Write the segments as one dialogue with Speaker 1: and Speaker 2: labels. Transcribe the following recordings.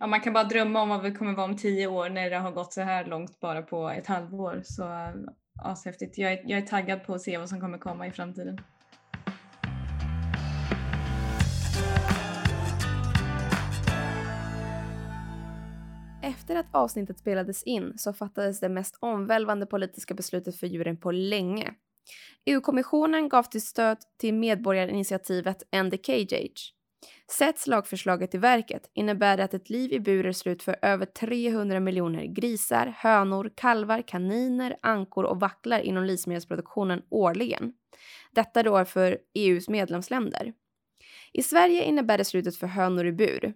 Speaker 1: ja, man kan bara drömma om vad vi kommer vara om tio år när det har gått så här långt bara på ett halvår. Så ashäftigt. Jag är, jag är taggad på att se vad som kommer komma i framtiden.
Speaker 2: Efter att avsnittet spelades in så fattades det mest omvälvande politiska beslutet för djuren på länge. EU-kommissionen gav till stöd till medborgarinitiativet End the Cage Age. Sätts lagförslaget i verket innebär det att ett liv i bur är slut för över 300 miljoner grisar, hönor, kalvar, kaniner, ankor och vacklar inom livsmedelsproduktionen årligen. Detta då för EUs medlemsländer. I Sverige innebär det slutet för hönor i bur.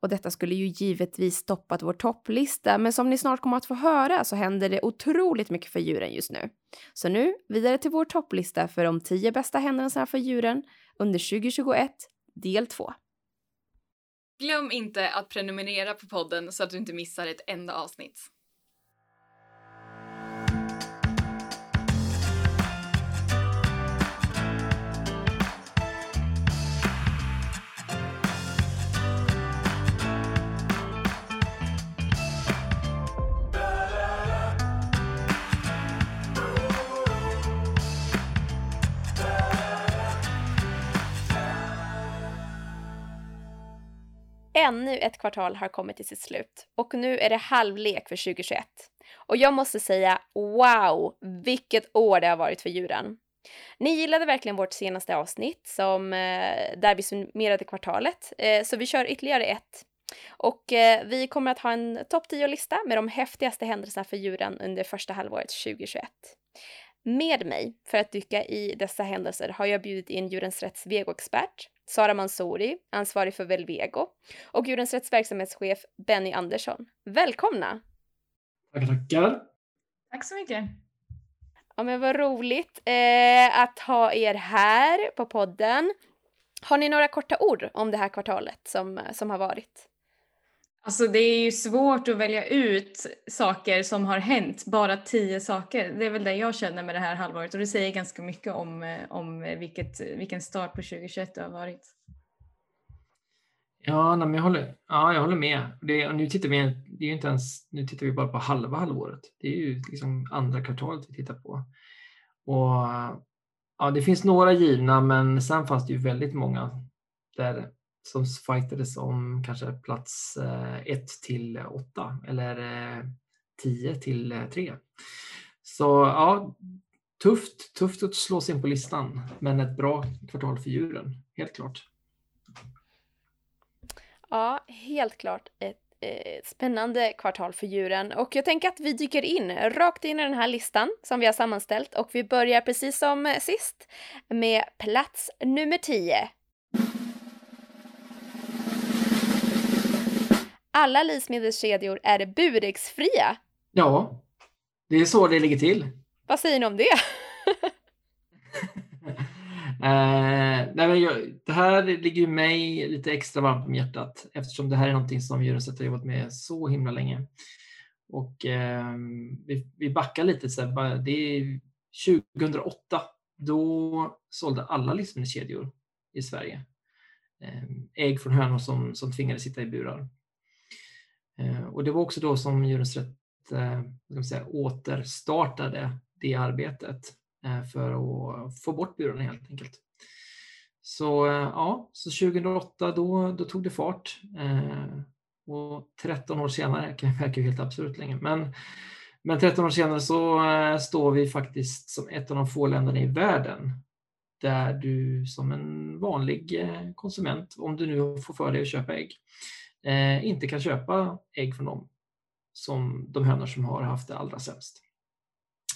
Speaker 2: Och detta skulle ju givetvis stoppat vår topplista, men som ni snart kommer att få höra så händer det otroligt mycket för djuren just nu. Så nu vidare till vår topplista för de 10 bästa händelserna för djuren under 2021, del 2.
Speaker 3: Glöm inte att prenumerera på podden så att du inte missar ett enda avsnitt.
Speaker 2: Ännu ett kvartal har kommit till sitt slut och nu är det halvlek för 2021. Och jag måste säga wow, vilket år det har varit för djuren. Ni gillade verkligen vårt senaste avsnitt som, eh, där vi summerade kvartalet, eh, så vi kör ytterligare ett. Och eh, vi kommer att ha en topp 10-lista med de häftigaste händelserna för djuren under första halvåret 2021. Med mig för att dyka i dessa händelser har jag bjudit in Djurens Rätts vegoexpert Sara Mansouri, ansvarig för Velvego, och Djurens Rätts verksamhetschef Benny Andersson. Välkomna!
Speaker 4: Tackar, tackar!
Speaker 1: Tack så mycket!
Speaker 2: Ja, men vad roligt eh, att ha er här på podden. Har ni några korta ord om det här kvartalet som, som har varit?
Speaker 1: Alltså det är ju svårt att välja ut saker som har hänt, bara tio saker. Det är väl det jag känner med det här halvåret och det säger ganska mycket om, eh, om vilket, vilken start på 2021 det har varit.
Speaker 4: Ja, nej, men jag, håller, ja jag håller med. Det, nu, tittar vi, det är inte ens, nu tittar vi bara på halva halvåret. Det är ju liksom andra kvartalet vi tittar på. Och, ja, det finns några givna, men sen fanns det ju väldigt många där som fightades om kanske plats eh, 1 till 8 eller eh, 10 till eh, 3. Så ja, tufft, tufft att slå sig in på listan, men ett bra kvartal för djuren, helt klart.
Speaker 2: Ja, helt klart ett spännande kvartal för djuren och jag tänker att vi dyker in rakt in i den här listan som vi har sammanställt och vi börjar precis som sist med plats nummer 10 alla livsmedelskedjor är buräggsfria.
Speaker 4: Ja, det är så det ligger till.
Speaker 2: Vad säger ni om det?
Speaker 4: eh, nej men jag, det här ligger ju mig lite extra varmt om hjärtat eftersom det här är någonting som Djurens har jobbat med så himla länge. Och eh, vi, vi backar lite, så här, det är 2008, då sålde alla livsmedelskedjor i Sverige eh, ägg från hönor som, som tvingades sitta i burar. Eh, och det var också då som Djurens Rätt eh, säga, återstartade det arbetet eh, för att få bort burarna helt enkelt. Så ja, så 2008 då, då tog det fart. Och 13 år senare, det verkar ju helt absurt länge, men, men 13 år senare så står vi faktiskt som ett av de få länderna i världen där du som en vanlig konsument, om du nu får för dig att köpa ägg, inte kan köpa ägg från dem som de hönor som har haft det allra sämst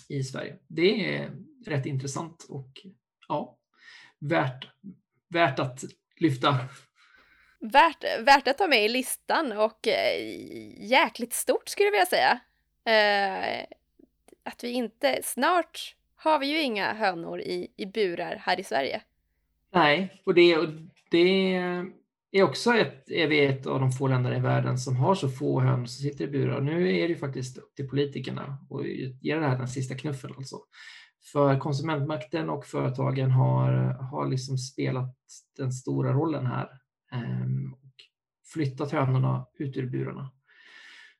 Speaker 4: i Sverige. Det är rätt intressant och ja, värt, värt att lyfta.
Speaker 2: Värt, värt att ta med i listan och eh, jäkligt stort skulle jag vilja säga. Eh, att vi inte, snart har vi ju inga hönor i, i burar här i Sverige.
Speaker 4: Nej, och det, och det är också ett, är vi ett av de få länderna i världen som har så få höns som sitter i burar. Nu är det ju faktiskt upp till politikerna att ge det här den sista knuffen alltså. För konsumentmakten och företagen har, har liksom spelat den stora rollen här. Ehm, och flyttat hönorna ut ur burarna.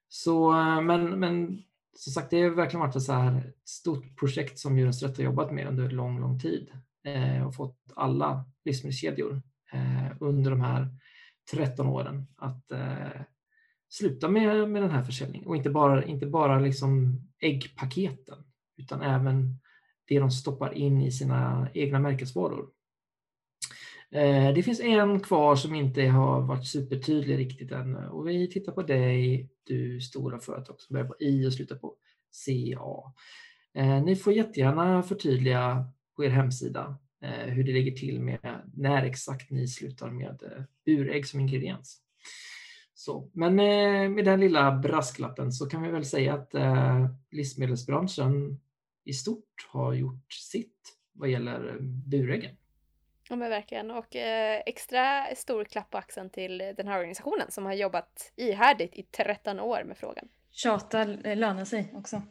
Speaker 4: Så, eh, men, men som sagt, det har verkligen varit ett så här stort projekt som Djurens Rätt har jobbat med under lång, lång tid eh, och fått alla livsmedelskedjor Eh, under de här 13 åren att eh, sluta med, med den här försäljningen och inte bara, inte bara liksom äggpaketen utan även det de stoppar in i sina egna märkesvaror. Eh, det finns en kvar som inte har varit supertydlig riktigt än och vi tittar på dig, du stora företag som börjar på I och slutar på CA. Eh, ni får jättegärna förtydliga på er hemsida hur det ligger till med när exakt ni slutar med burägg som ingrediens. Så, men med, med den lilla brasklappen så kan vi väl säga att livsmedelsbranschen i stort har gjort sitt vad gäller buräggen.
Speaker 2: Ja men verkligen och eh, extra stor klapp på axeln till den här organisationen som har jobbat ihärdigt i 13 år med frågan.
Speaker 1: Tjata lönar sig också.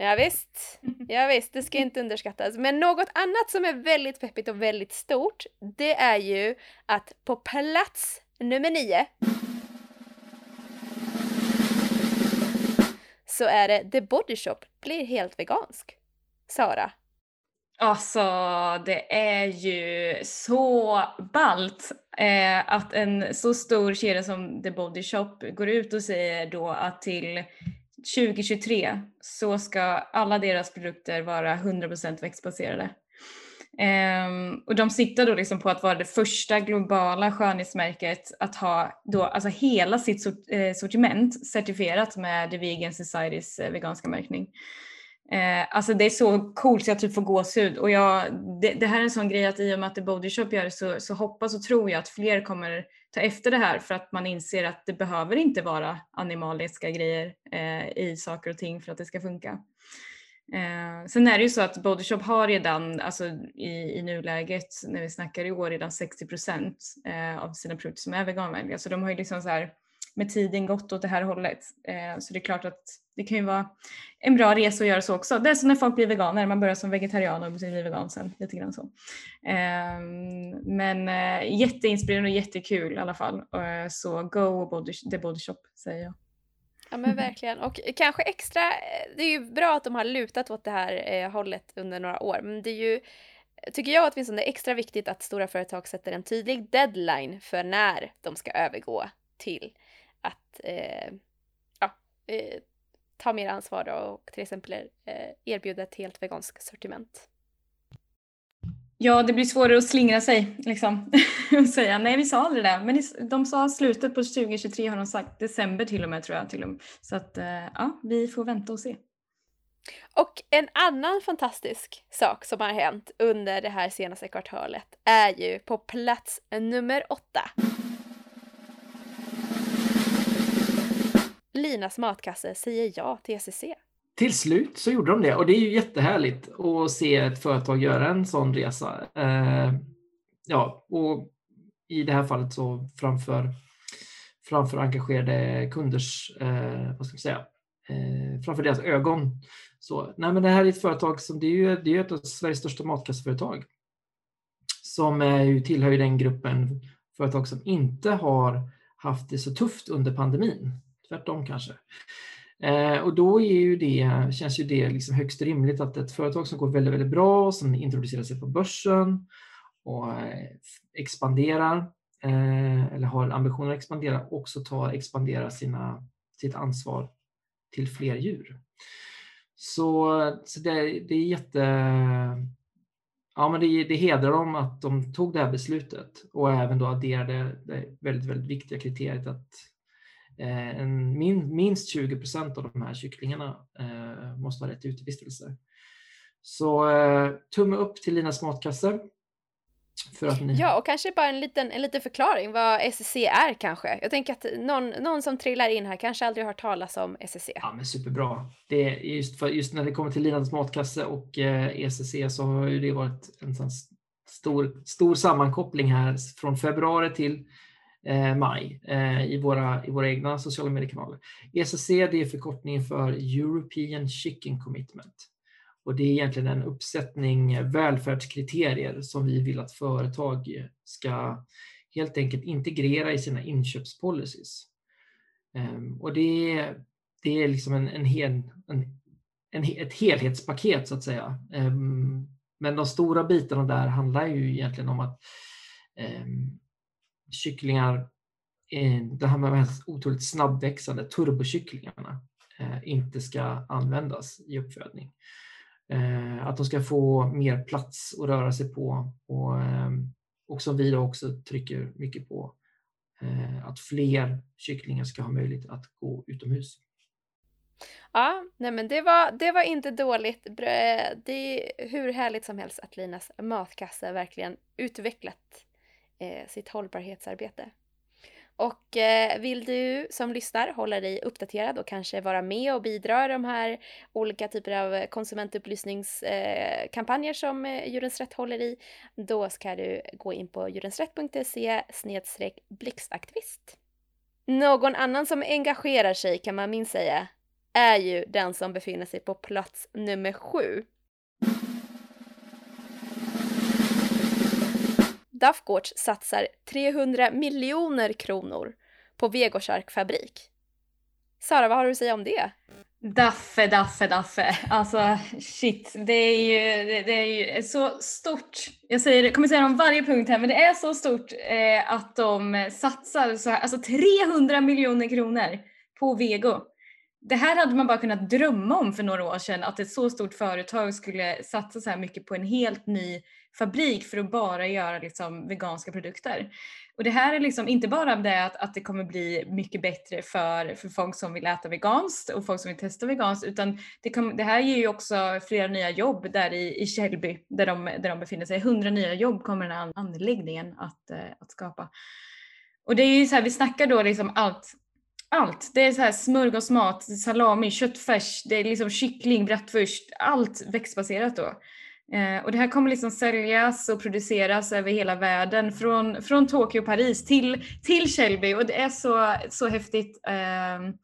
Speaker 2: Ja, visst. ja visst, det ska inte underskattas. Men något annat som är väldigt peppigt och väldigt stort, det är ju att på plats nummer nio så är det The Body Shop blir helt vegansk. Sara,
Speaker 1: Alltså, det är ju så ballt eh, att en så stor kedja som The Body Shop går ut och säger då att till 2023 så ska alla deras produkter vara 100% växtbaserade. Um, och de siktar då liksom på att vara det första globala skönhetsmärket att ha då, alltså hela sitt sort, eh, sortiment certifierat med The Vegan Societys eh, veganska märkning. Eh, alltså det är så coolt så jag typ får gåshud och jag, det, det, här är en sån grej att i och med att The Body Shop gör det så, så hoppas och tror jag att fler kommer ta efter det här för att man inser att det behöver inte vara animaliska grejer eh, i saker och ting för att det ska funka. Eh, sen är det ju så att Bodyshop har redan, alltså i, i nuläget när vi snackar i år, redan 60 eh, av sina produkter som är veganvänliga. Så de har ju liksom så här med tiden gått åt det här hållet. Eh, så det är klart att det kan ju vara en bra resa att göra så också. Det är som när folk blir veganer, man börjar som vegetarian och blir vegan sen. Lite grann så. Eh, men eh, jätteinspirerande och jättekul i alla fall. Eh, så go body, the body shop säger jag.
Speaker 2: Ja men verkligen och kanske extra, det är ju bra att de har lutat åt det här hållet under några år men det är ju tycker jag åtminstone extra viktigt att stora företag sätter en tydlig deadline för när de ska övergå till att eh, ja, eh, ta mer ansvar och till exempel eh, erbjuda ett helt veganskt sortiment.
Speaker 1: Ja, det blir svårare att slingra sig liksom och säga nej, vi sa aldrig det. Men de sa slutet på 2023 har de sagt, december till och med tror jag till och med. Så att eh, ja, vi får vänta och se.
Speaker 2: Och en annan fantastisk sak som har hänt under det här senaste kvartalet är ju på plats nummer åtta. Linas matkasse säger ja till SEC.
Speaker 4: Till slut så gjorde de det och det är ju jättehärligt att se ett företag göra en sån resa. Eh, ja, och i det här fallet så framför, framför engagerade kunders, eh, vad ska man säga, eh, framför deras ögon. Så, nej men det här är ett företag som, det är ju, det är ett av Sveriges största matkasseföretag som är ju, tillhör den gruppen företag som inte har haft det så tufft under pandemin. Tvärtom kanske. Eh, och då är ju det, känns ju det liksom högst rimligt att ett företag som går väldigt, väldigt bra, som introducerar sig på börsen och eh, expanderar eh, eller har ambitioner att expandera, också tar expandera sina, sitt ansvar till fler djur. Så, så det, det är jätte... Ja, men det, det hedrar dem att de tog det här beslutet och även då adderade det väldigt, väldigt viktiga kriteriet att en, min, minst 20 procent av de här kycklingarna eh, måste ha rätt till utevistelse. Så eh, tumme upp till Linas matkasse.
Speaker 2: För att ni... Ja, och kanske bara en liten, en liten förklaring vad SSC är kanske. Jag tänker att någon, någon som trillar in här kanske aldrig har hört talas om SSC.
Speaker 4: Ja, men superbra. Det är just, för, just när det kommer till Linas matkasse och eh, ECC så har ju det varit en sån stor, stor sammankoppling här från februari till eh, maj eh, i, våra, i våra egna sociala mediekanaler. ECC det är förkortningen för European Chicken Commitment. Och det är egentligen en uppsättning välfärdskriterier som vi vill att företag ska helt enkelt integrera i sina inköpspolicies. Ehm, och det, det är liksom en, en, hel, en, en, ett helhetspaket så att säga. Ehm, men de stora bitarna där handlar ju egentligen om att ehm, kycklingar, eh, det här med de här otroligt snabbväxande turbokycklingarna, eh, inte ska användas i uppfödning. Eh, att de ska få mer plats att röra sig på och, och som vi då också trycker mycket på, att fler kycklingar ska ha möjlighet att gå utomhus.
Speaker 2: Ja, nej men det var, det var inte dåligt. Det är hur härligt som helst att Linas matkasse verkligen utvecklat Eh, sitt hållbarhetsarbete. Och eh, vill du som lyssnar hålla dig uppdaterad och kanske vara med och bidra i de här olika typer av konsumentupplysningskampanjer eh, som eh, Djurens Rätt håller i, då ska du gå in på djurensrätt.se blixtaktivist. Någon annan som engagerar sig kan man minst säga är ju den som befinner sig på plats nummer sju. Dafgårds satsar 300 miljoner kronor på Vegosark fabrik. Sara, vad har du att säga om det?
Speaker 1: Daffe, Daffe, Daffe. Alltså shit, det är ju, det, det är ju så stort. Jag säger, kommer säga det om varje punkt här, men det är så stort eh, att de satsar så här, alltså 300 miljoner kronor på Vego det här hade man bara kunnat drömma om för några år sedan, att ett så stort företag skulle satsa så här mycket på en helt ny fabrik för att bara göra liksom veganska produkter. Och det här är liksom inte bara det att, att det kommer bli mycket bättre för, för folk som vill äta veganskt och folk som vill testa veganskt, utan det, kom, det här ger ju också flera nya jobb där i, i Källby, där de, där de befinner sig. Hundra nya jobb kommer den här anläggningen att, eh, att skapa. Och det är ju så här, vi snackar då liksom allt allt. Det är så här smörgåsmat, salami, köttfärs, det är liksom kyckling, bratwurst, allt växtbaserat då. Eh, och det här kommer liksom säljas och produceras över hela världen från, från Tokyo och Paris till, till Shelby och det är så, så häftigt. Ehm,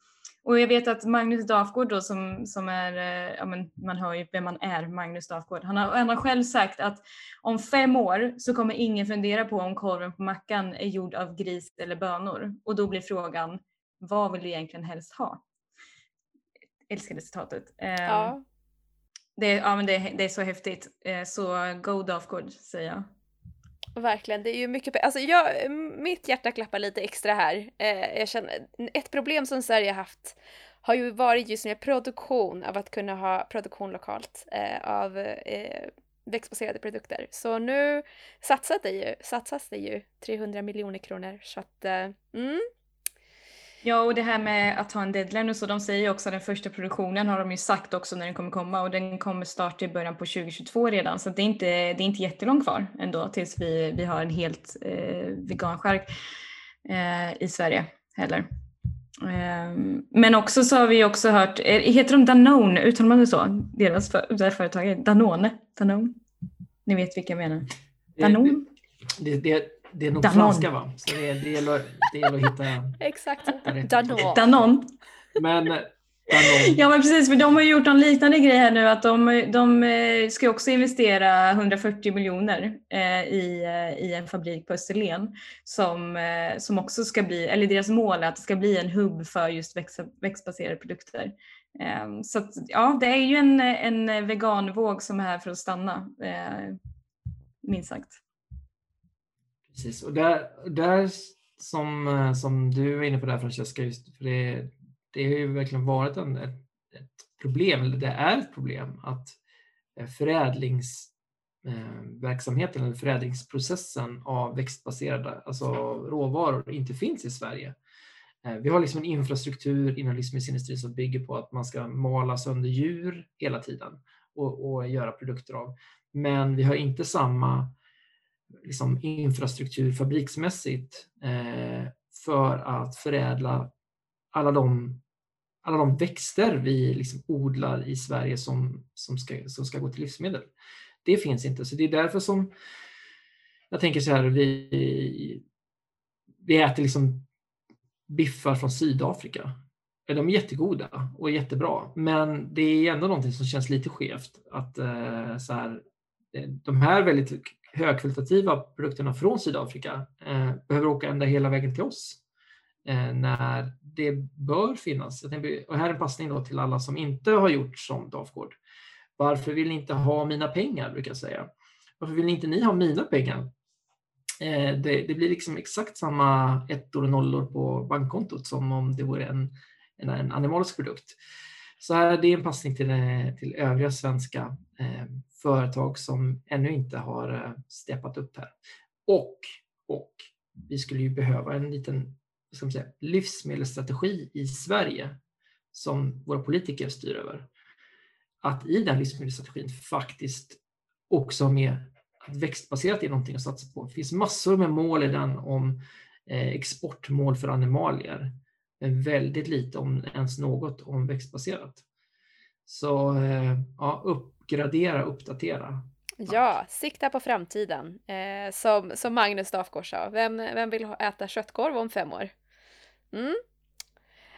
Speaker 1: och jag vet att Magnus Dafgård då som, som är, eh, ja men man hör ju vem man är, Magnus Dafgård. Han har, han har själv sagt att om fem år så kommer ingen fundera på om korven på mackan är gjord av gris eller bönor. Och då blir frågan, vad vill du egentligen helst ha? älskar det citatet. Ehm, ja. Det, ja, men det, det är så häftigt. Eh, så go Dafgård säger jag.
Speaker 2: Verkligen, det är ju mycket alltså jag, Mitt hjärta klappar lite extra här. Eh, jag känner, ett problem som Sverige haft har ju varit just med produktion, av att kunna ha produktion lokalt eh, av eh, växtbaserade produkter. Så nu satsas det ju, satsas det ju 300 miljoner kronor. Så att, eh, mm,
Speaker 1: Ja, och det här med att ha en deadline och så, de säger ju också att den första produktionen har de ju sagt också när den kommer komma och den kommer starta i början på 2022 redan så det är inte, det är inte jättelångt kvar ändå tills vi, vi har en helt eh, veganskärk eh, i Sverige heller. Eh, men också så har vi också hört, eh, heter de Danone, uttalar man det så? Deras för, det företag, Danone, Danone. Ni vet vilka jag menar. Danone?
Speaker 4: Det, det, det är nog Danon. franska va? Så det, det, gäller, det gäller att hitta...
Speaker 2: Exakt.
Speaker 1: Danon. Danon.
Speaker 4: Men Danon.
Speaker 1: Ja men precis, för de har gjort en liknande grej här nu att de, de eh, ska också investera 140 miljoner eh, i, eh, i en fabrik på Österlen som, eh, som också ska bli, eller deras mål är att det ska bli en hubb för just växt, växtbaserade produkter. Eh, så att, ja, det är ju en, en veganvåg som är här för att stanna, eh, minst sagt.
Speaker 4: Precis, och där, där som, eh, som du är inne på där Francesca, just för det, det har ju verkligen varit en, ett, ett problem, eller det är ett problem att eh, förädlingsverksamheten eh, eller förädlingsprocessen av växtbaserade alltså råvaror inte finns i Sverige. Vi har liksom en infrastruktur inom livsmedelsindustrin som bygger på att man ska mala sönder djur hela tiden och, och göra produkter av. Men vi har inte samma liksom infrastruktur fabriksmässigt eh, för att förädla alla de, alla de växter vi liksom odlar i Sverige som, som, ska, som ska gå till livsmedel. Det finns inte, så det är därför som jag tänker så här, vi, vi äter liksom biffar från Sydafrika. De är jättegoda och jättebra, men det är ändå någonting som känns lite skevt. Att eh, så här, eh, de här väldigt högkvalitativa produkterna från Sydafrika eh, behöver åka ända hela vägen till oss eh, när det bör finnas. Och här är en passning då till alla som inte har gjort som Dafgård. Varför vill ni inte ha mina pengar, brukar jag säga. Varför vill inte ni ha mina pengar? Eh, det, det, blir liksom exakt samma ettor och nollor på bankkontot som om det vore en, en, en animalisk produkt. Så här, det är en passning till, eh, till övriga svenska eh, företag som ännu inte har eh, steppat upp här. Och, och vi skulle ju behöva en liten ska man säga, livsmedelsstrategi i Sverige som våra politiker styr över. Att i den livsmedelsstrategin faktiskt också med att växtbaserat är någonting att satsa på. Det finns massor med mål i den om eh, exportmål för animalier, väldigt lite om ens något om växtbaserat. Så eh, ja, uppgradera, uppdatera.
Speaker 2: Ja, sikta på framtiden. Eh, som, som Magnus Dafgård sa, vem, vem vill äta köttkorv om fem år? Mm.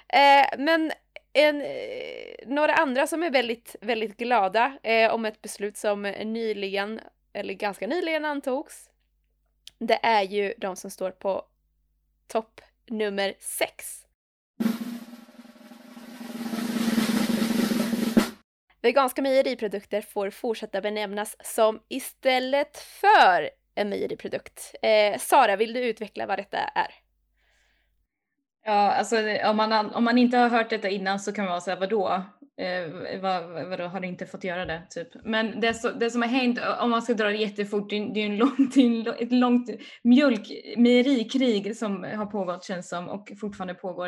Speaker 2: Eh, men en, eh, några andra som är väldigt, väldigt glada eh, om ett beslut som nyligen, eller ganska nyligen antogs, det är ju de som står på topp nummer sex. Veganska mejeriprodukter får fortsätta benämnas som istället för en mejeriprodukt. Eh, Sara, vill du utveckla vad detta är?
Speaker 1: Ja, alltså om man, om man inte har hört detta innan så kan man vara såhär, vadå? Eh, vad, vadå, har du inte fått göra det? Typ. Men det, så, det som har hänt, om man ska dra det jättefort, det, det är en lång, det är ett långt mjölkmejerikrig som har pågått känns som och fortfarande pågår.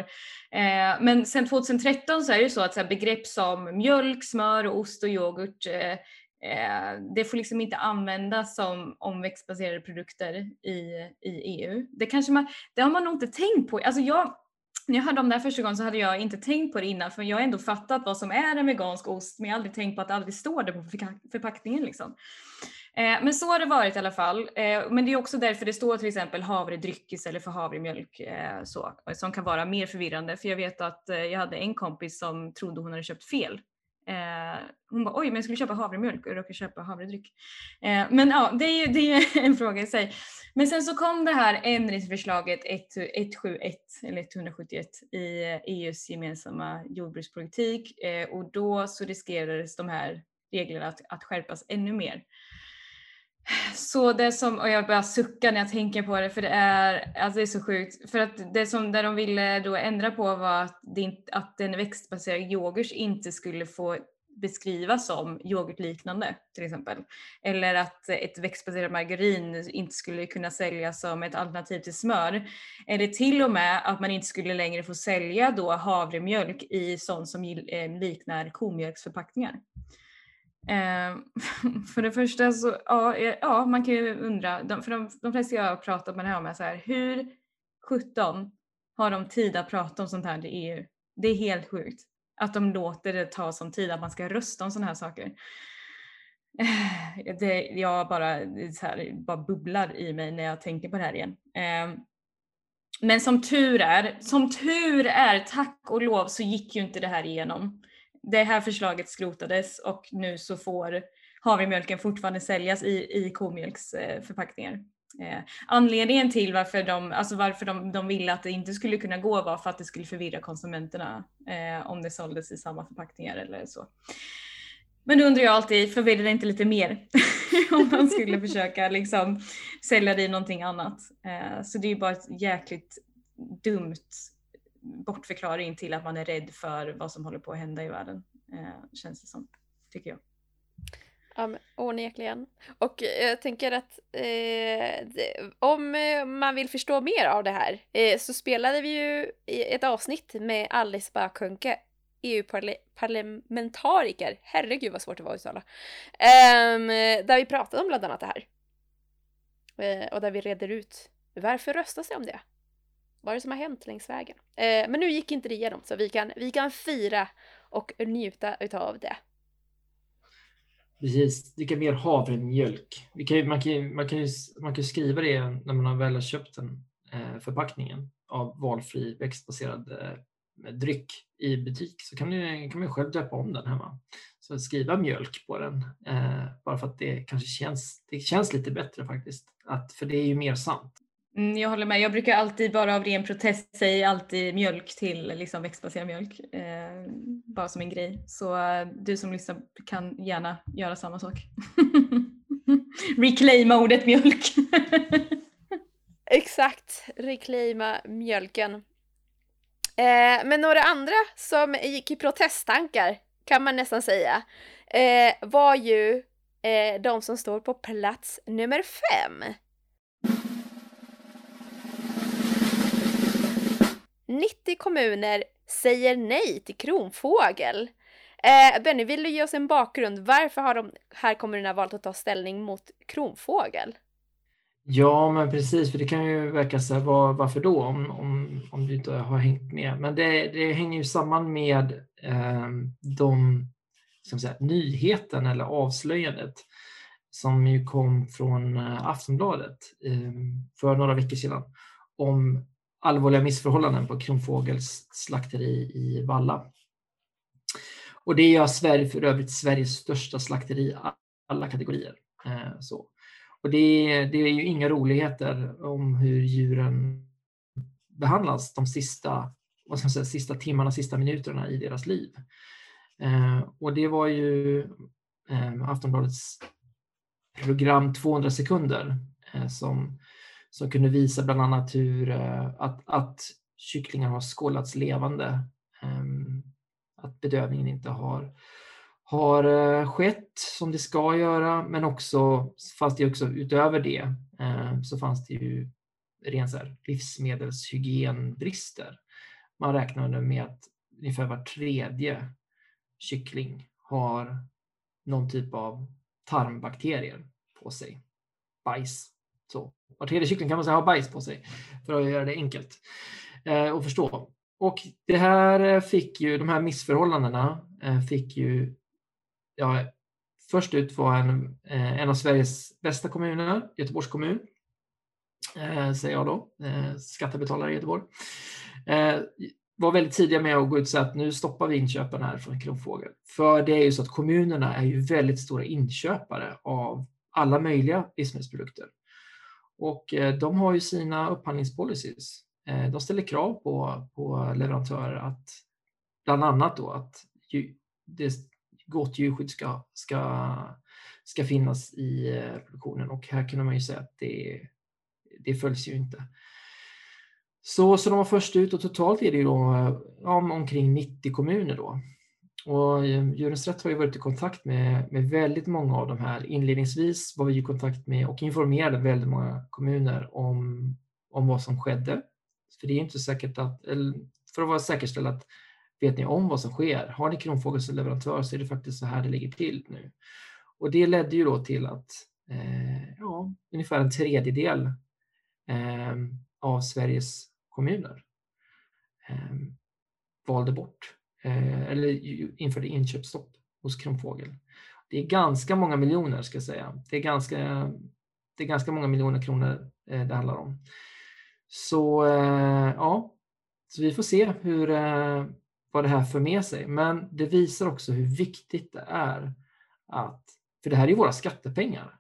Speaker 1: Eh, men sedan 2013 så är det så att så här, begrepp som mjölk, smör, och ost och yoghurt eh, eh, det får liksom inte användas som omväxtbaserade produkter i, i EU. Det, kanske man, det har man nog inte tänkt på. Alltså jag, när jag hörde om det här första gången så hade jag inte tänkt på det innan för jag har ändå fattat vad som är en vegansk ost men jag har aldrig tänkt på att det aldrig står det på förpackningen. Liksom. Eh, men så har det varit i alla fall. Eh, men det är också därför det står till exempel havredryck istället för havremjölk eh, så, som kan vara mer förvirrande. För jag vet att eh, jag hade en kompis som trodde hon hade köpt fel Eh, hon bara oj men jag skulle köpa havremjölk och råkade köpa havredryck. Eh, men ja det är ju det är en fråga i sig. Men sen så kom det här ändringsförslaget 171 eller 171 i EUs gemensamma jordbrukspolitik eh, och då så riskerades de här reglerna att, att skärpas ännu mer. Så det som, och jag börjar sucka när jag tänker på det för det är, alltså det är så sjukt. För att det som där de ville då ändra på var att, det, att den växtbaserade yoghurt inte skulle få beskrivas som yoghurtliknande till exempel. Eller att ett växtbaserat margarin inte skulle kunna säljas som ett alternativ till smör. Eller till och med att man inte skulle längre få sälja då havremjölk i sånt som eh, liknar komjölksförpackningar. Eh, för det första så, ja, eh, ja, man kan ju undra, för de, de flesta jag har pratat med det här med så här, hur 17 har de tid att prata om sånt här i EU? Det är helt sjukt att de låter det ta sån tid att man ska rösta om såna här saker. Eh, det, jag bara, så här, bara bubblar i mig när jag tänker på det här igen. Ehm, men som tur är, som tur är, tack och lov så gick ju inte det här igenom det här förslaget skrotades och nu så får havremjölken fortfarande säljas i, i komjölksförpackningar. Eh, anledningen till varför, de, alltså varför de, de ville att det inte skulle kunna gå var för att det skulle förvirra konsumenterna eh, om det såldes i samma förpackningar eller så. Men då undrar jag alltid, förvirrar det inte lite mer om man skulle försöka liksom sälja det i någonting annat? Eh, så det är ju bara ett jäkligt dumt bortförklaring till att man är rädd för vad som håller på att hända i världen. Eh, känns det som, tycker jag.
Speaker 2: Ja, men onekligen. Och eh, jag tänker att eh, om eh, man vill förstå mer av det här eh, så spelade vi ju ett avsnitt med Alice Bakunke, EU-parlamentariker, herregud vad svårt det var att uttala, eh, där vi pratade om bland annat det här. Eh, och där vi reder ut varför röstas det om det? Vad är det som har hänt längs vägen? Eh, men nu gick inte det igenom så vi kan, vi kan fira och njuta utav det.
Speaker 4: Precis, dricka mer havremjölk. Vi kan, man, kan, man, kan ju, man kan skriva det när man väl har köpt den eh, förpackningen av valfri växtbaserad eh, dryck i butik så kan, du, kan man själv döpa om den hemma. Så skriva mjölk på den, eh, bara för att det kanske känns, det känns lite bättre faktiskt. Att, för det är ju mer sant.
Speaker 1: Mm, jag håller med. Jag brukar alltid bara av ren protest säga alltid mjölk till liksom växtbaserad mjölk. Eh, bara som en grej. Så eh, du som lyssnar kan gärna göra samma sak. Reclaima ordet mjölk.
Speaker 2: Exakt, reclaima mjölken. Eh, men några andra som gick i protesttankar kan man nästan säga eh, var ju eh, de som står på plats nummer fem. 90 kommuner säger nej till kronfågel. Eh, Benny, vill du ge oss en bakgrund? Varför har de här kommunerna valt att ta ställning mot kronfågel?
Speaker 4: Ja, men precis, för det kan ju verka så här, var, varför då om, om, om du inte har hängt med? Men det, det hänger ju samman med eh, de ska säga, nyheten eller avslöjandet som ju kom från eh, Aftonbladet eh, för några veckor sedan om allvarliga missförhållanden på Kronfågels slakteri i Valla. Och det gör Sverige för övrigt Sveriges största slakteri alla kategorier. Eh, så. Och det, det, är ju inga roligheter om hur djuren behandlas de sista, vad ska man säga, sista timmarna, sista minuterna i deras liv. Eh, och det var ju eh, Aftonbladets program 200 sekunder som, som kunde visa bland annat hur eh, att, att kycklingar har skållats levande. Ehm, att bedövningen inte har har eh, skett som det ska göra, men också fast det också utöver det ehm, så fanns det ju ren livsmedelshygienbrister. Man räknade med att ungefär var tredje kyckling har någon typ av tarmbakterier på sig. Bajs. Så. Var tredje kyckling kan man säga har bajs på sig för att göra det enkelt eh, att förstå. Och det här eh, fick ju, de här missförhållandena eh, fick ju ja, först ut var en, eh, en av Sveriges bästa kommuner, Göteborgs kommun, eh, säger jag då, eh, skattebetalare i Göteborg, eh, var väldigt tidiga med att gå ut och säga att nu stoppar vi inköpen här från Kronfågel. För det är ju så att kommunerna är ju väldigt stora inköpare av alla möjliga livsmedelsprodukter. Och eh, de har ju sina upphandlingspolicies. Eh, de ställer krav på, på leverantörer att bland annat då att det gott djurskydd ska, ska, ska finnas i eh, produktionen och här kunde man ju säga att det, det följs ju inte. Så, så de var först ut och totalt är det ju då, ja, omkring 90 kommuner då. Och eh, Djurens Rätt har ju varit i kontakt med, med väldigt många av de här. Inledningsvis var vi i kontakt med och informerade väldigt många kommuner om, om vad som skedde. För det är inte säkert att, för att vara säkerställd att vet ni om vad som sker? Har ni Kronfågel som leverantör så är det faktiskt så här det ligger till nu. Och det ledde ju då till att eh, ja, ungefär en tredjedel eh, av Sveriges kommuner eh, valde bort Eh, eller införde inköpsstopp hos Kronfågel. Det är ganska många miljoner ska jag säga. Det är ganska, det är ganska många miljoner kronor eh, det handlar om. Så eh, ja, så vi får se hur, vad det här för med sig. Men det visar också hur viktigt det är att, för det här är våra skattepengar.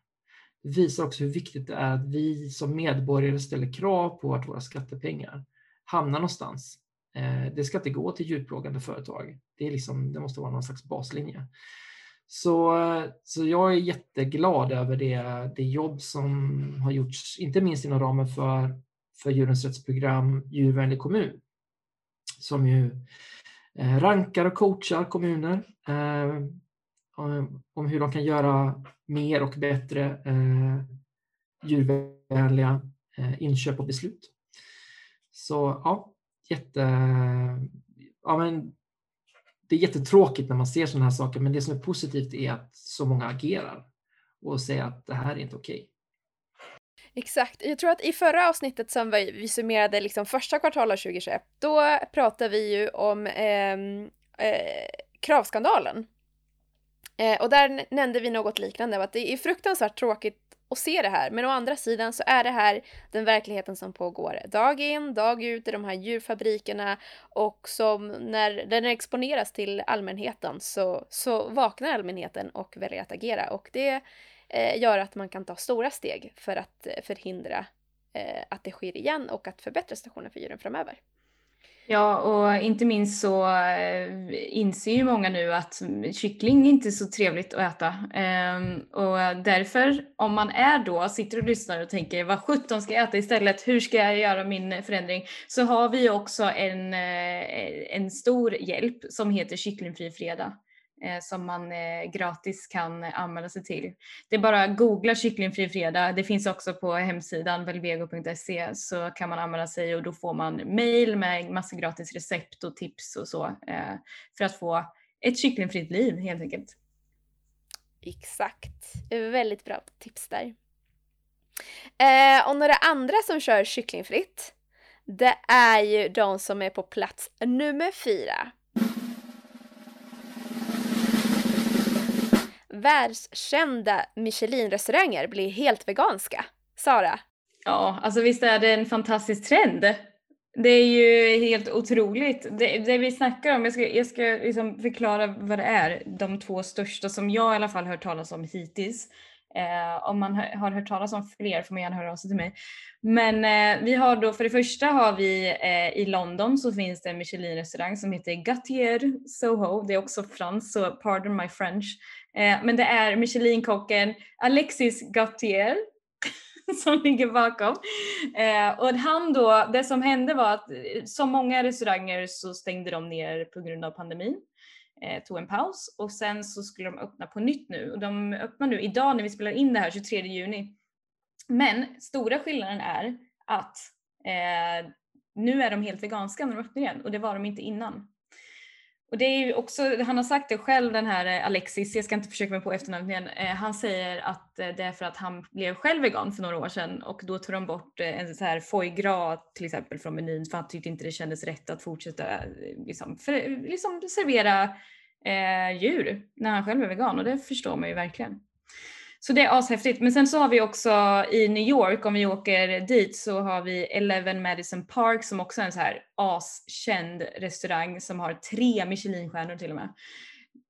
Speaker 4: Det visar också hur viktigt det är att vi som medborgare ställer krav på att våra skattepengar hamnar någonstans. Eh, det ska inte gå till djurplågande företag. Det, är liksom, det måste vara någon slags baslinje. Så, så jag är jätteglad över det, det jobb som har gjorts, inte minst inom ramen för, för Djurens rättsprogram Djurvänlig kommun, som ju eh, rankar och coachar kommuner eh, om hur de kan göra mer och bättre eh, djurvänliga eh, inköp och beslut. Så ja, jätte, ja men, det är jättetråkigt när man ser sådana här saker, men det som är positivt är att så många agerar och säger att det här är inte okej. Okay.
Speaker 2: Exakt. Jag tror att i förra avsnittet som vi, vi summerade liksom första kvartalet 2021, då pratade vi ju om eh, eh, kravskandalen. Eh, och där nämnde vi något liknande, att det är fruktansvärt tråkigt att se det här. Men å andra sidan så är det här den verkligheten som pågår dag in, dag ut i de här djurfabrikerna och som när den exponeras till allmänheten så, så vaknar allmänheten och väljer att agera och det eh, gör att man kan ta stora steg för att eh, förhindra eh, att det sker igen och att förbättra situationen för djuren framöver.
Speaker 1: Ja, och inte minst så eh, inser ju många nu att kyckling är inte är så trevligt att äta. Ehm, och därför, om man är då, sitter och lyssnar och tänker vad sjutton ska jag äta istället, hur ska jag göra min förändring? Så har vi också en, eh, en stor hjälp som heter Kycklingfri fredag Eh, som man eh, gratis kan anmäla sig till. Det är bara att googla kycklingfri fredag. Det finns också på hemsidan velvego.se så kan man anmäla sig och då får man mail med massa gratis recept och tips och så eh, för att få ett kycklingfritt liv helt enkelt.
Speaker 2: Exakt. Väldigt bra tips där. Och några andra som kör kycklingfritt det är ju de som är på plats nummer fyra världskända Michelin-restauranger blir helt veganska. Sara?
Speaker 1: Ja, alltså visst är det en fantastisk trend. Det är ju helt otroligt. Det, det vi snackar om, jag ska, jag ska liksom förklara vad det är, de två största som jag i alla fall hört talas om hittills. Eh, om man har hört talas om fler får man gärna höra av sig till mig. Men eh, vi har då, för det första har vi eh, i London så finns det en Michelin-restaurang som heter Gatier Soho. Det är också franskt så pardon my French. Eh, men det är Michelinkocken Alexis Gautier som ligger bakom. Eh, och han då, det som hände var att eh, som många restauranger så stängde de ner på grund av pandemin. Eh, tog en paus och sen så skulle de öppna på nytt nu och de öppnar nu idag när vi spelar in det här 23 juni. Men stora skillnaden är att eh, nu är de helt veganska när de öppnar igen och det var de inte innan. Och det är ju också, han har sagt det själv den här eh, Alexis, jag ska inte försöka mig på efternamnet igen, eh, han säger att eh, det är för att han blev själv vegan för några år sedan och då tog de bort en så här foie gras till exempel från menyn för han tyckte inte det kändes rätt att fortsätta liksom, för, liksom servera eh, djur när han själv är vegan och det förstår man ju verkligen. Så det är ashäftigt. Men sen så har vi också i New York, om vi åker dit, så har vi Eleven Madison Park som också är en så här askänd restaurang som har tre Michelinstjärnor till och med.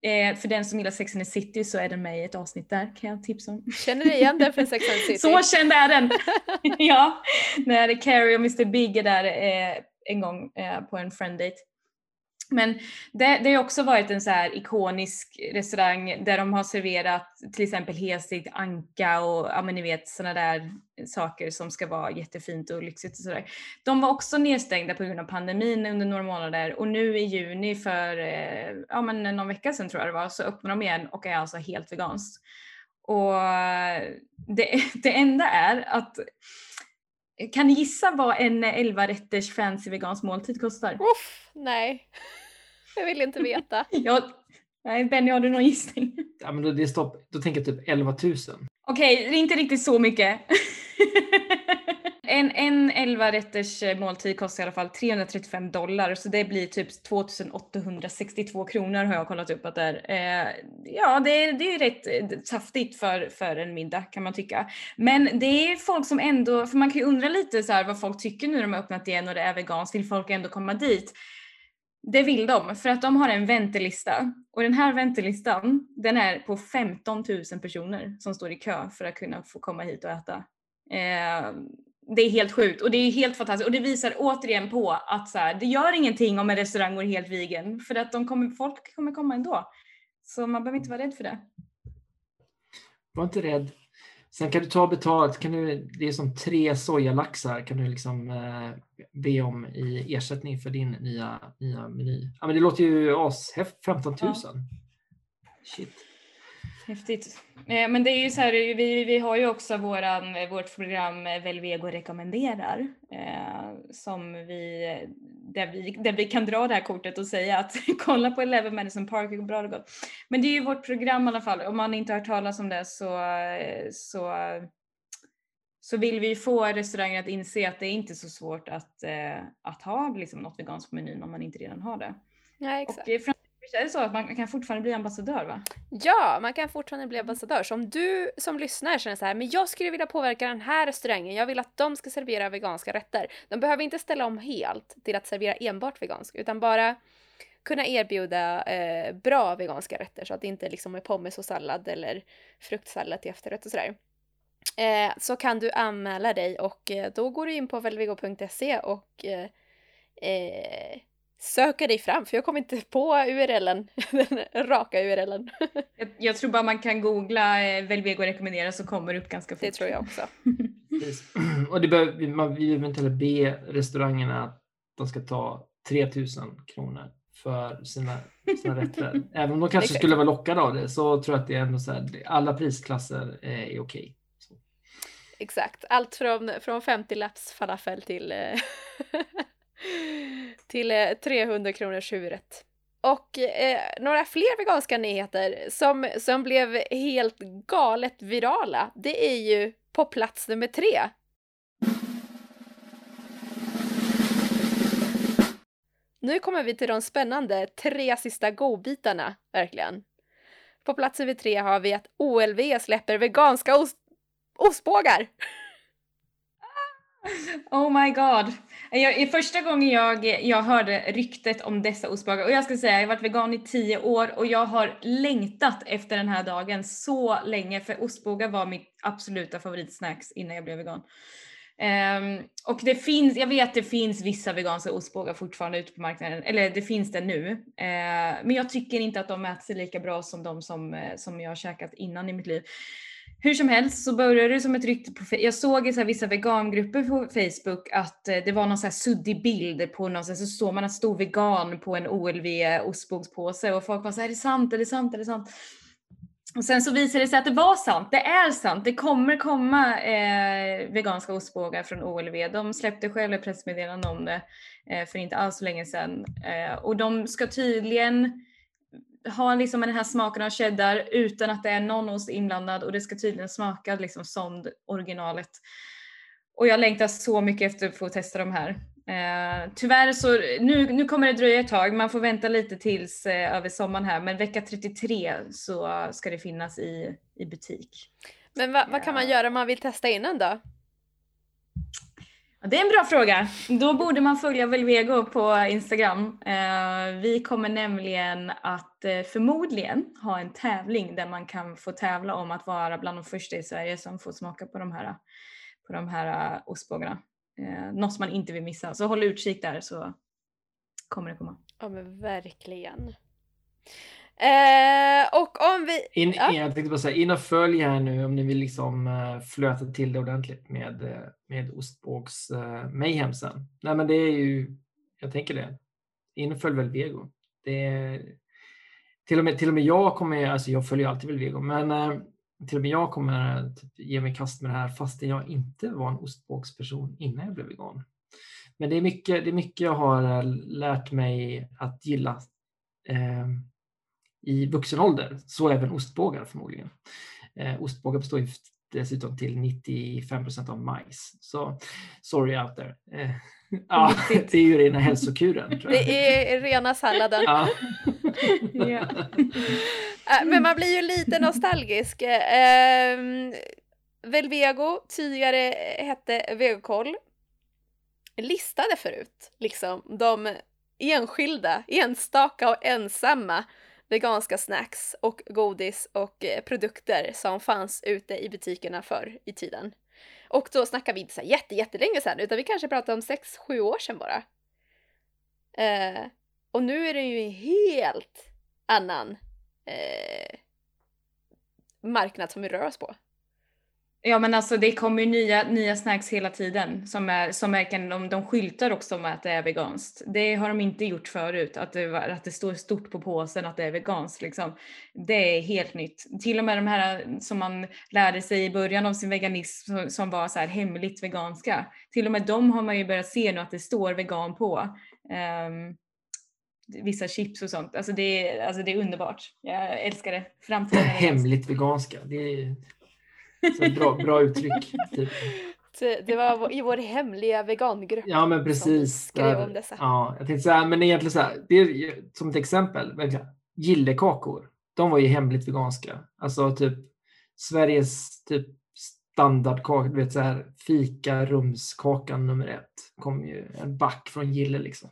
Speaker 1: Eh, för den som gillar Sex and the City så är den med i ett avsnitt där kan jag tipsa om.
Speaker 2: Känner du igen den från Sex and the City?
Speaker 1: så känd är den! ja, när Carrie och Mr Big är där eh, en gång eh, på en friend date. Men det, det har också varit en så här ikonisk restaurang där de har serverat till exempel helstekt anka och ja men ni vet sådana där saker som ska vara jättefint och lyxigt och sådär. De var också nedstängda på grund av pandemin under några månader och nu i juni för eh, ja men någon vecka sedan tror jag det var så öppnar de igen och är alltså helt veganskt. Och det, det enda är att kan ni gissa vad en 11 rätters fancy vegansk måltid kostar?
Speaker 2: Uff, nej. Jag vill inte veta.
Speaker 1: ja, nej, Benny, har du någon gissning?
Speaker 4: Ja, men då, det är stopp, då tänker jag typ 11 000. Okej,
Speaker 1: okay, det är inte riktigt så mycket. En, en 11 rätters eh, måltid kostar i alla fall 335 dollar så det blir typ 2862 kronor har jag kollat upp att det är. Eh, ja, det är, det är rätt eh, saftigt för, för en middag kan man tycka. Men det är folk som ändå, för man kan ju undra lite så här vad folk tycker nu när de har öppnat igen och det är veganskt, vill folk ändå komma dit? Det vill de för att de har en väntelista och den här väntelistan den är på 15 000 personer som står i kö för att kunna få komma hit och äta. Eh, det är helt sjukt och det är helt fantastiskt och det visar återigen på att så här, det gör ingenting om en restaurang går helt vegan för att de kommer, folk kommer komma ändå. Så man behöver inte vara rädd för det.
Speaker 4: Var inte rädd. Sen kan du ta betalt, kan du, det är som tre sojalaxar kan du liksom eh, be om i ersättning för din nya, nya meny. Ja, men det låter ju as 15 000. Ja. Shit.
Speaker 1: Häftigt. Eh, men det är ju så här, vi, vi har ju också våran, vårt program Velvego rekommenderar eh, som vi där, vi, där vi kan dra det här kortet och säga att kolla på Eleven Madison Park, hur bra det går. Men det är ju vårt program i alla fall. Om man inte har hört talas om det så, så, så vill vi få restauranger att inse att det är inte så svårt att, eh, att ha liksom något veganskt på menyn om man inte redan har det.
Speaker 2: Ja, exakt.
Speaker 1: Och Är det så att man kan fortfarande bli ambassadör va?
Speaker 2: Ja, man kan fortfarande bli ambassadör. Så om du som lyssnar känner så här, men jag skulle vilja påverka den här restaurangen, jag vill att de ska servera veganska rätter. De behöver inte ställa om helt till att servera enbart veganska, utan bara kunna erbjuda eh, bra veganska rätter så att det inte liksom är pommes och sallad eller fruktsallad till efterrätt och sådär. Eh, så kan du anmäla dig och eh, då går du in på velvigo.se och eh, eh, söka dig fram, för jag kommer inte på URLen, den raka URLen.
Speaker 1: Jag, jag, tror bara man kan googla eh, Velvego rekommenderar så kommer det upp ganska fort.
Speaker 2: Det tror jag också.
Speaker 4: Och det behöver, man, behöver inte heller be restaurangerna att de ska ta 3000 kronor för sina, sina rätter. Även om de kanske skulle vara lockade av det så tror jag att det är ändå så här, alla prisklasser är, okej.
Speaker 2: Exakt, allt från, från 50 laps falafel till eh, till 300 eh, kronors huvudrätt. Och eh, några fler veganska nyheter som, som blev helt galet virala, det är ju på plats nummer tre. Nu kommer vi till de spännande tre sista godbitarna, verkligen. På plats nummer tre har vi att OLV släpper veganska ost ostbågar.
Speaker 1: Oh my god. Jag, första gången jag, jag hörde ryktet om dessa ostbågar och jag ska säga jag har varit vegan i tio år och jag har längtat efter den här dagen så länge för ostbågar var mitt absoluta favoritsnacks innan jag blev vegan. Um, och det finns, jag vet det finns vissa veganska ostbågar fortfarande ute på marknaden, eller det finns det nu. Uh, men jag tycker inte att de äter sig lika bra som de som, eh, som jag har käkat innan i mitt liv. Hur som helst så började det som ett rykte på Jag såg i så vissa vegangrupper på Facebook att eh, det var någon så här suddig bild på någon så, så man en stor vegan på en OLV ostbågspåse och folk var så här, är det sant, är det sant, är det sant? Och sen så visade det sig att det var sant, det är sant, det kommer komma eh, veganska ostbågar från OLV. De släppte själva ett pressmeddelande om det eh, för inte alls så länge sedan. Eh, och de ska tydligen ha liksom den här smaken av cheddar utan att det är någon ost inblandad och det ska tydligen smaka liksom som originalet. Och jag längtar så mycket efter att få testa de här. Eh, tyvärr så, nu, nu kommer det dröja ett tag, man får vänta lite tills eh, över sommaren här, men vecka 33 så ska det finnas i, i butik.
Speaker 2: Men va, vad kan man göra om man vill testa innan då?
Speaker 1: Det är en bra fråga. Då borde man följa Velvego på Instagram. Eh, vi kommer nämligen att eh, förmodligen ha en tävling där man kan få tävla om att vara bland de första i Sverige som får smaka på de här, på de här eh, ostbågarna. Något som man inte vill missa. Så håll utkik där så kommer det komma.
Speaker 2: Ja men verkligen. Eh, och om vi...
Speaker 4: In, ja. Jag tänkte bara säga, in och följ här nu om ni vill liksom uh, flöta till det ordentligt med, uh, med ostbågs uh, mayhem sen. Nej men det är ju, jag tänker det. In och följ väl Vego. Det är, till, och med, till och med jag kommer, alltså jag följer alltid väl Vego, men uh, till och med jag kommer typ, ge mig kast med det här fastän jag inte var en ostbågsperson innan jag blev vegan. Men det är mycket, det är mycket jag har lärt mig att gilla i vuxen ålder. Så även ostbågar förmodligen. Eh, ostbågar består ju dessutom till 95 procent av majs. Så sorry out there. Eh, ja, det är ju rena hälsokuren.
Speaker 2: Det är rena salladen. Ja. ja. Eh, men man blir ju lite nostalgisk. Eh, Velvego, tidigare hette Vegokoll, listade förut liksom de enskilda, enstaka och ensamma veganska snacks och godis och eh, produkter som fanns ute i butikerna förr i tiden. Och då snackar vi inte så jätte, jättelänge sedan, utan vi kanske pratar om 6-7 år sedan bara. Eh, och nu är det ju en helt annan eh, marknad som vi rör oss på.
Speaker 1: Ja men alltså det kommer ju nya, nya snacks hela tiden som, är, som är, de, de skyltar också om att det är veganskt. Det har de inte gjort förut, att det, att det står stort på påsen att det är veganskt. Liksom. Det är helt nytt. Till och med de här eh, som man lärde sig i början av sin veganism som var så här hemligt veganska. Till och med de har man ju börjat se nu att det står vegan på. Um, vissa chips och sånt. Alltså det, är, alltså det är underbart. Jag älskar det. Framtiden
Speaker 4: Hemligt veganska. Det är så bra, bra uttryck. Typ.
Speaker 2: Det var i vår hemliga vegangrupp
Speaker 4: Ja men precis.
Speaker 2: Som skrev om dessa.
Speaker 4: Ja, jag tänkte säga, men egentligen så här, det är som ett exempel, gillekakor. De var ju hemligt veganska. Alltså typ Sveriges typ standardkaka, du vet så här fika rumskakan nummer ett. kom ju en back från Gille liksom.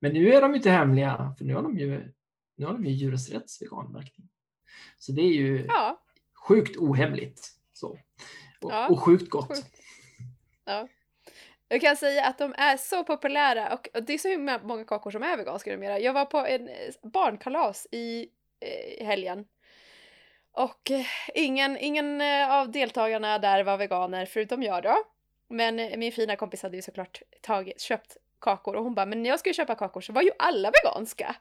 Speaker 4: Men nu är de inte hemliga, för nu har de ju, nu har de ju djurens rätts veganmärkning. Så det är ju
Speaker 2: Ja,
Speaker 4: sjukt ohemligt. Så. Och,
Speaker 2: Ja,
Speaker 4: och sjukt gott.
Speaker 2: sjukt. ja. Jag kan säga att de är så populära och och det är så himla många kakor som är veganska numera. Jag var på en eh, barnkalas i eh, helgen. Och eh, ingen, ingen eh, av deltagarna där var veganer förutom jag då. Men min fina kompis hade ju såklart tagit, köpt kakor och hon bara men när jag skulle köpa kakor så var ju alla veganska.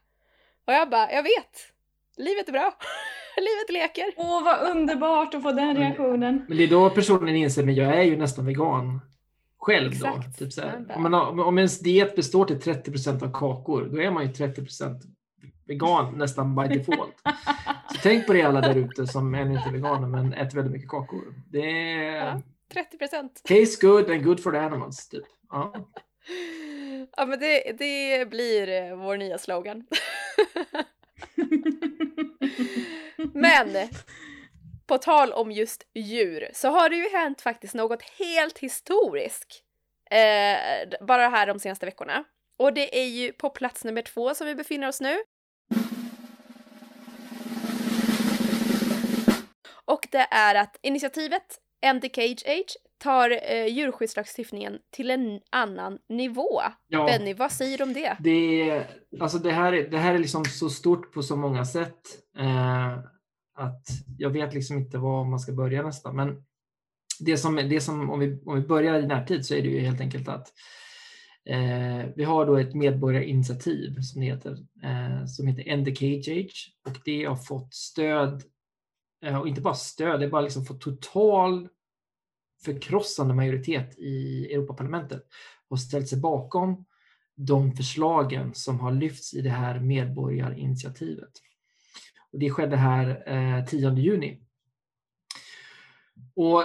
Speaker 2: Och jag bara jag vet. Livet är bra. Livet leker.
Speaker 1: Åh, vad underbart att få den reaktionen.
Speaker 4: Men det är då personen inser, men jag är ju nästan vegan själv då.
Speaker 2: Exakt.
Speaker 4: Typ så Om, man har, om ens diet består till 30% av kakor, då är man ju 30% vegan nästan by default. Så tänk på det alla där ute som ännu inte är veganer men äter väldigt mycket kakor. Det är
Speaker 2: Ja. 30 procent.
Speaker 4: taste good and good for the animals. Typ. Ja.
Speaker 2: Ja men det, det blir eh, vår nya slogan. Men på tal om just djur så har det ju hänt faktiskt något helt historiskt eh, bara här de senaste veckorna. Och det är ju på plats nummer två som vi befinner oss nu. Och det är att initiativet End the Cage Age tar eh, djurskyddslagstiftningen till en annan nivå.
Speaker 4: Ja.
Speaker 2: Benny, vad säger du om det?
Speaker 4: Det, är- alltså det, här är, det här är liksom så stort på så många sätt eh, att jag vet liksom inte var man ska börja nästan. Men det som, det som om, vi, om vi börjar i närtid så är det ju helt enkelt att eh, vi har då ett medborgarinitiativ som det heter, eh, som heter End the Cage Age och det har fått stöd, eh, och inte bara stöd, det har bara liksom fått total förkrossande majoritet i Europaparlamentet och ställt sig bakom de förslagen som har lyfts i det här medborgarinitiativet. Det skedde här eh, 10 juni. Och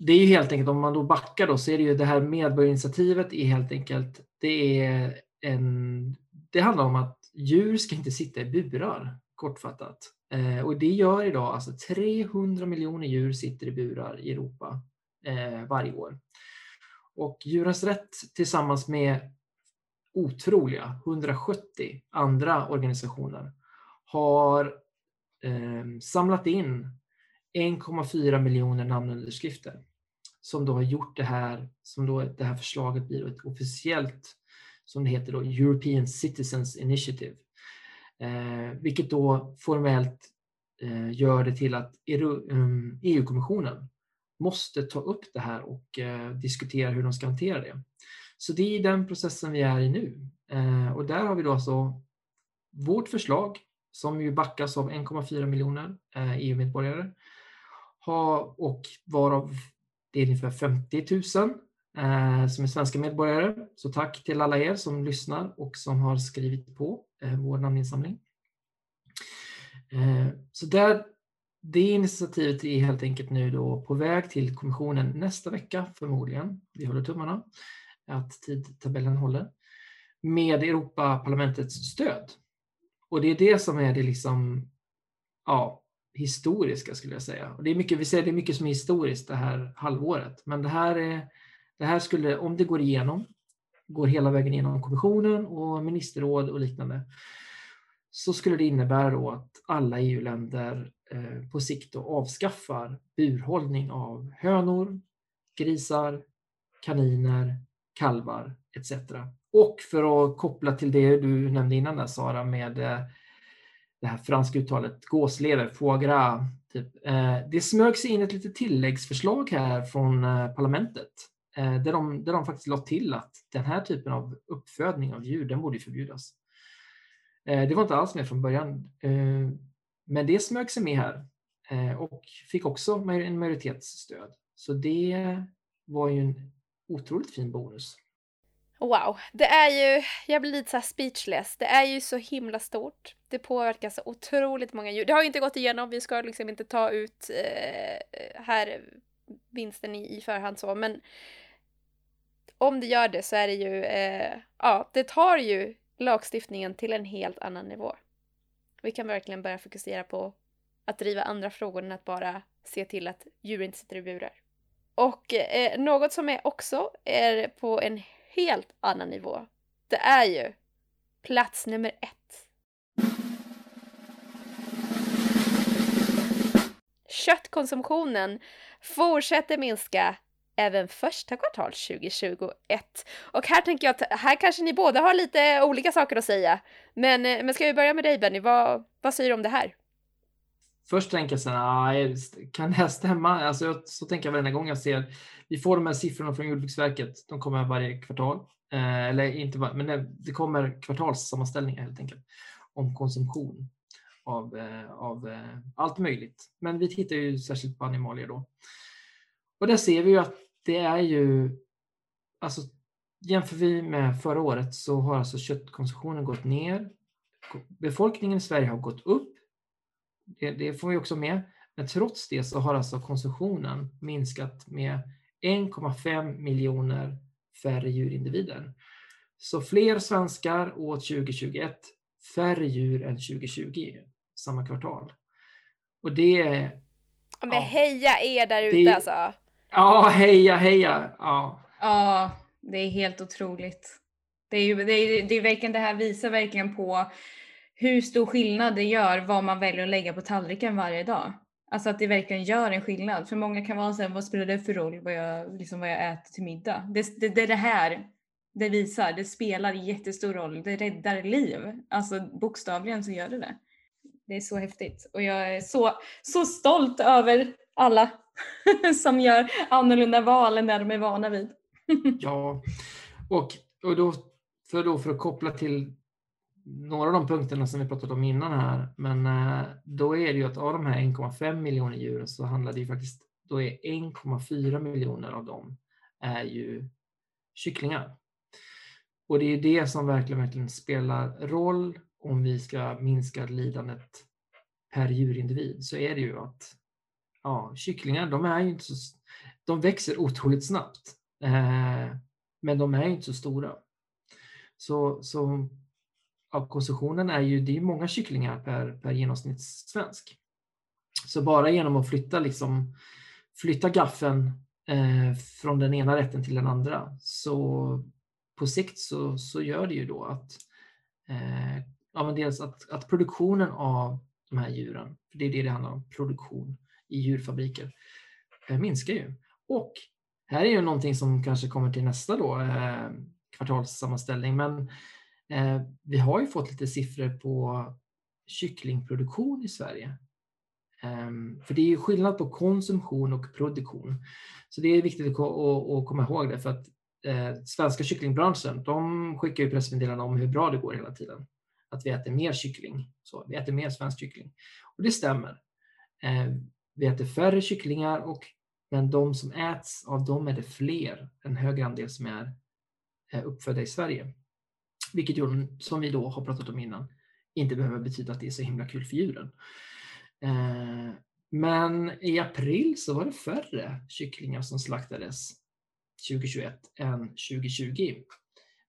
Speaker 4: det är ju helt enkelt, om man då backar då, så är det ju det här medborgarinitiativet är helt enkelt, det är en, det handlar om att djur ska inte sitta i burar, kortfattat. Eh, och det gör idag, alltså 300 miljoner djur sitter i burar i Europa eh, varje år. Och Djurens Rätt tillsammans med otroliga 170 andra organisationer har eh, samlat in 1,4 miljoner namnunderskrifter som då har gjort det här, som då det här förslaget blir ett officiellt, som det heter då, European Citizens Initiative. Eh, vilket då formellt eh, gör det till att ehm, EU-kommissionen måste ta upp det här och eh, diskutera hur de ska hantera det. Så det är den processen vi är i nu. Eh, och där har vi då alltså vårt förslag som ju backas av 1,4 miljoner eh, e EU-medborgare och varav det är ungefär 50 000 eh, som är svenska medborgare. Så tack till alla er som lyssnar och som har skrivit på eh, vår namninsamling. Så där, det initiativet är helt enkelt nu då på väg till kommissionen nästa vecka förmodligen. Vi håller tummarna att tidtabellen håller med Europaparlamentets stöd. Och det är det som är det liksom, ja, historiska skulle jag säga. Och det är mycket, vi säger det är mycket som är historiskt det här halvåret, men det här är, det här skulle, om det går igenom, går hela vägen igenom kommissionen och ministerråd och liknande, så skulle det innebära då att alla EU-länder eh, på sikt då avskaffar burhållning av hönor, grisar, kaniner, kalvar etc. Och för att koppla till det du nämnde innan där Sara med eh, det här franska uttalet gåslever, foie gras. Typ. Eh, det smög sig in ett litet tilläggsförslag här från eh, parlamentet där, de, där de faktiskt la till att den här typen av uppfödning av djur, den borde förbjudas. Det var inte alls med från början, men det smög sig med här och fick också en majoritetsstöd. Så det var ju en otroligt fin bonus.
Speaker 2: Wow, det är ju, jag blir lite så här speechless. Det är ju så himla stort. Det påverkar så otroligt många djur. Det har ju inte gått igenom, vi ska liksom inte ta ut eh, här vinsten i, i förhand så, men om det gör det så är det ju, eh, ja, det tar ju lagstiftningen till en helt annan nivå. Vi kan verkligen börja fokusera på att driva andra frågor än att bara se till att djur inte sitter i burar. Och eh, något som är också är på en helt annan nivå, det är ju plats nummer ett. Köttkonsumtionen fortsätter minska även första kvartal 2021. Och här tänker jag att här kanske ni båda har lite olika saker att säga. Men, eh, men ska vi börja med dig Benny, vad, vad säger du om det här?
Speaker 4: Först tänker jag så här, ah, kan det här stämma? Alltså, så tänker jag varenda gång jag ser, vi får de här siffrorna från Jordbruksverket, de kommer varje kvartal. Eh, eller inte men det, det kommer kvartalssammanställningar helt enkelt om konsumtion av, eh, av eh, allt möjligt. Men vi tittar ju särskilt på animalier då. Och där ser vi ju att det är ju, alltså jämför vi med förra året så har alltså köttkonsumtionen gått ner. Befolkningen i Sverige har gått upp. Det, det får vi också med. Men trots det så har alltså konsumtionen minskat med 1,5 miljoner färre djurindivider. Så fler svenskar åt 2021, färre djur än 2020, samma kvartal. Och det är...
Speaker 2: Men ja, heja er där ute alltså!
Speaker 4: Ja, heja, heja! Ja.
Speaker 1: ja, det är helt otroligt. Det, är ju, det, är, det, är verkligen, det här visar verkligen på hur stor skillnad det gör vad man väljer att lägga på tallriken varje dag. Alltså att det verkligen gör en skillnad. För många kan vara såhär, vad spelar det för roll vad jag, liksom vad jag äter till middag? Det, det, det är det här det visar. Det spelar jättestor roll. Det räddar liv. Alltså bokstavligen så gör det det. Det är så häftigt och jag är så, så stolt över alla som gör annorlunda val än det de är vana vid.
Speaker 4: ja, och, och då, för, då för att koppla till några av de punkterna som vi pratat om innan här, men eh, då är det ju att av de här 1,5 miljoner djuren så handlar det ju faktiskt, då är 1,4 miljoner av dem är ju kycklingar. Och det är det som verkligen, verkligen spelar roll om vi ska minska lidandet per djurindivid så är det ju att ja, kycklingar, de är ju inte så, de växer otroligt snabbt. Eh, men de är inte så stora. Så, så av konsumtionen är ju, det är många kycklingar per, per genomsnittssvensk. Så bara genom att flytta, liksom, flytta gaffeln eh, från den ena rätten till den andra så på sikt så, så gör det ju då att, eh, ja, men dels att, att produktionen av de här djuren, för det är det det handlar om, produktion i djurfabriker, eh, minskar ju. Och här är ju någonting som kanske kommer till nästa då, eh, kvartalssammanställning, men eh, Eh, vi har ju fått lite siffror på kycklingproduktion i Sverige. Ehm, för det är ju skillnad på konsumtion och produktion. Så det är viktigt att, att komma ihåg det för att eh, svenska kycklingbranschen, de skickar ju pressmeddelanden om hur bra det går hela tiden. Att vi äter mer kyckling, så vi äter mer svensk kyckling. Och det stämmer. Eh, vi äter färre kycklingar, och, men de som äts, av dem är det fler, en högre andel som är eh, uppfödda i Sverige. Vilket ju, som vi då har pratat om innan, inte behöver betyda att det är så himla kul för djuren. Eh, men i april så var det färre kycklingar som slaktades 2021 än 2020.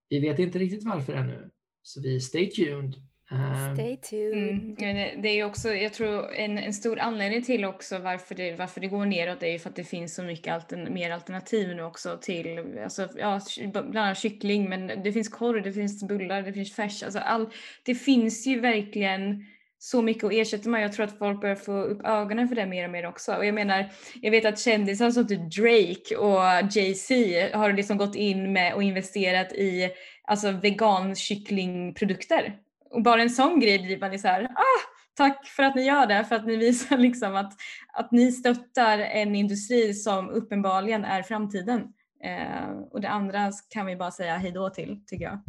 Speaker 4: Vi vet inte riktigt varför ännu, så vi stay tuned.
Speaker 2: Um, stay tuned.
Speaker 1: Mm. Det är också, jag tror en, en stor anledning till också varför det, varför det går neråt är ju för att det finns så mycket altern, mer alternativ nu också till, alltså, ja, bland annat kyckling, men det finns korv, det finns bullar, det finns färs, alltså all, det finns ju verkligen så mycket att ersätta med. Jag tror att folk börjar få upp ögonen för det mer och mer också. Och jag menar, jag vet att kändisar som typ Drake och Jay-Z har liksom gått in med och investerat i alltså vegankycklingprodukter. Och bara en sån grej blir man så här, ah, tack för att ni gör det, för att ni visar liksom att, att ni stöttar en industri som uppenbarligen är framtiden. Eh, och det andra kan vi bara säga hejdå till, tycker jag.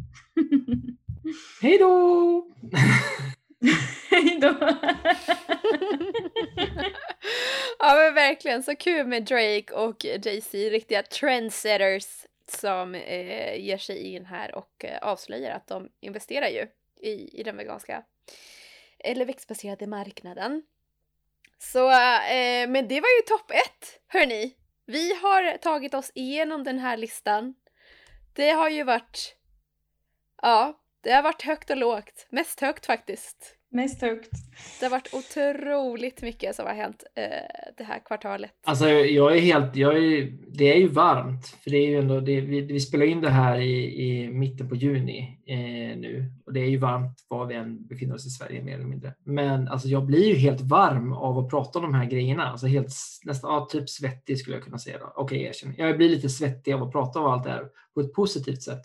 Speaker 4: Hejdå!
Speaker 2: Hej då! ja men verkligen så kul med Drake och Jay-Z, riktiga trendsetters som eh, ger sig in här och eh, avslöjar att de investerar ju i, i den veganska eller växtbaserade marknaden. Så, eh, men det var ju topp ett, hörni. Vi har tagit oss igenom den här listan. Det har ju varit, ja, det har varit högt och lågt. Mest högt faktiskt.
Speaker 1: Mest högt.
Speaker 2: Det har varit otroligt mycket som har hänt eh, det här kvartalet.
Speaker 4: Alltså jag är helt, jag är, det är ju varmt för det är ju ändå, det, vi, vi spelar in det här i, i mitten på juni eh, nu och det är ju varmt var vi än befinner oss i Sverige mer eller mindre. Men alltså jag blir ju helt varm av att prata om de här grejerna, alltså helt nästan, ja, typ svettig skulle jag kunna säga då. Okej, okay, jag jag blir lite svettig av att prata om allt det här på ett positivt sätt.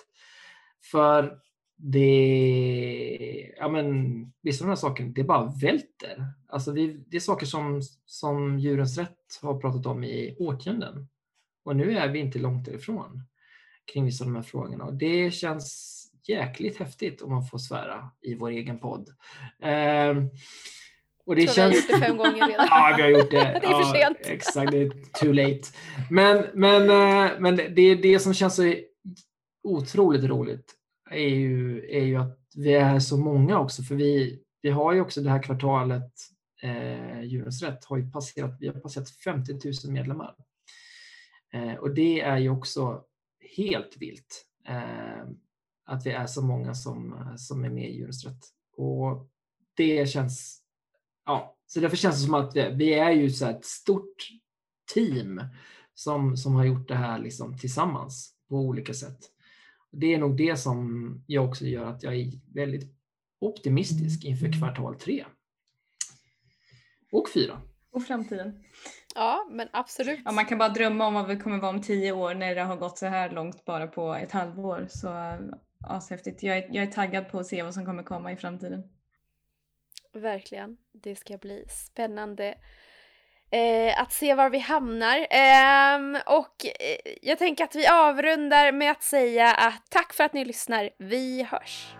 Speaker 4: För det, ja men vissa av de här sakerna, det bara välter. Alltså det, det är saker som, som Djurens Rätt har pratat om i årtionden. Och nu är vi inte långt ifrån kring vissa av de här frågorna. Och det känns jäkligt häftigt om man får svära i vår egen podd. Eh,
Speaker 2: och det Jag känns... vi har gjort det fem gånger redan.
Speaker 4: ja, vi har gjort det.
Speaker 2: det är för sent.
Speaker 4: exakt, det är too late. Men, men, eh, men det är det som känns så otroligt roligt är ju, är ju att vi är så många också, för vi, vi har ju också det här kvartalet, eh, Djurens Rätt, har ju passerat, vi har passerat 50 000 medlemmar. Eh, och det är ju också helt vilt eh, att vi är så många som, som är med i Djurens Rätt. Och det känns, ja, så därför känns det som att vi, vi är ju så ett stort team som, som har gjort det här liksom tillsammans på olika sätt det är nog det som jag också gör att jag är väldigt optimistisk inför kvartal tre. Och fyra.
Speaker 1: Och framtiden.
Speaker 2: Ja, men absolut.
Speaker 1: Ja, man kan bara drömma om vad vi kommer vara om tio år när det har gått så här långt bara på ett halvår. Så ashäftigt. Jag är, jag är taggad på att se vad som kommer komma i framtiden.
Speaker 2: Verkligen. Det ska bli spännande eh, att se var vi hamnar. Eh, och eh, jag tänker att vi avrundar med att säga att tack för att ni lyssnar. Vi hörs!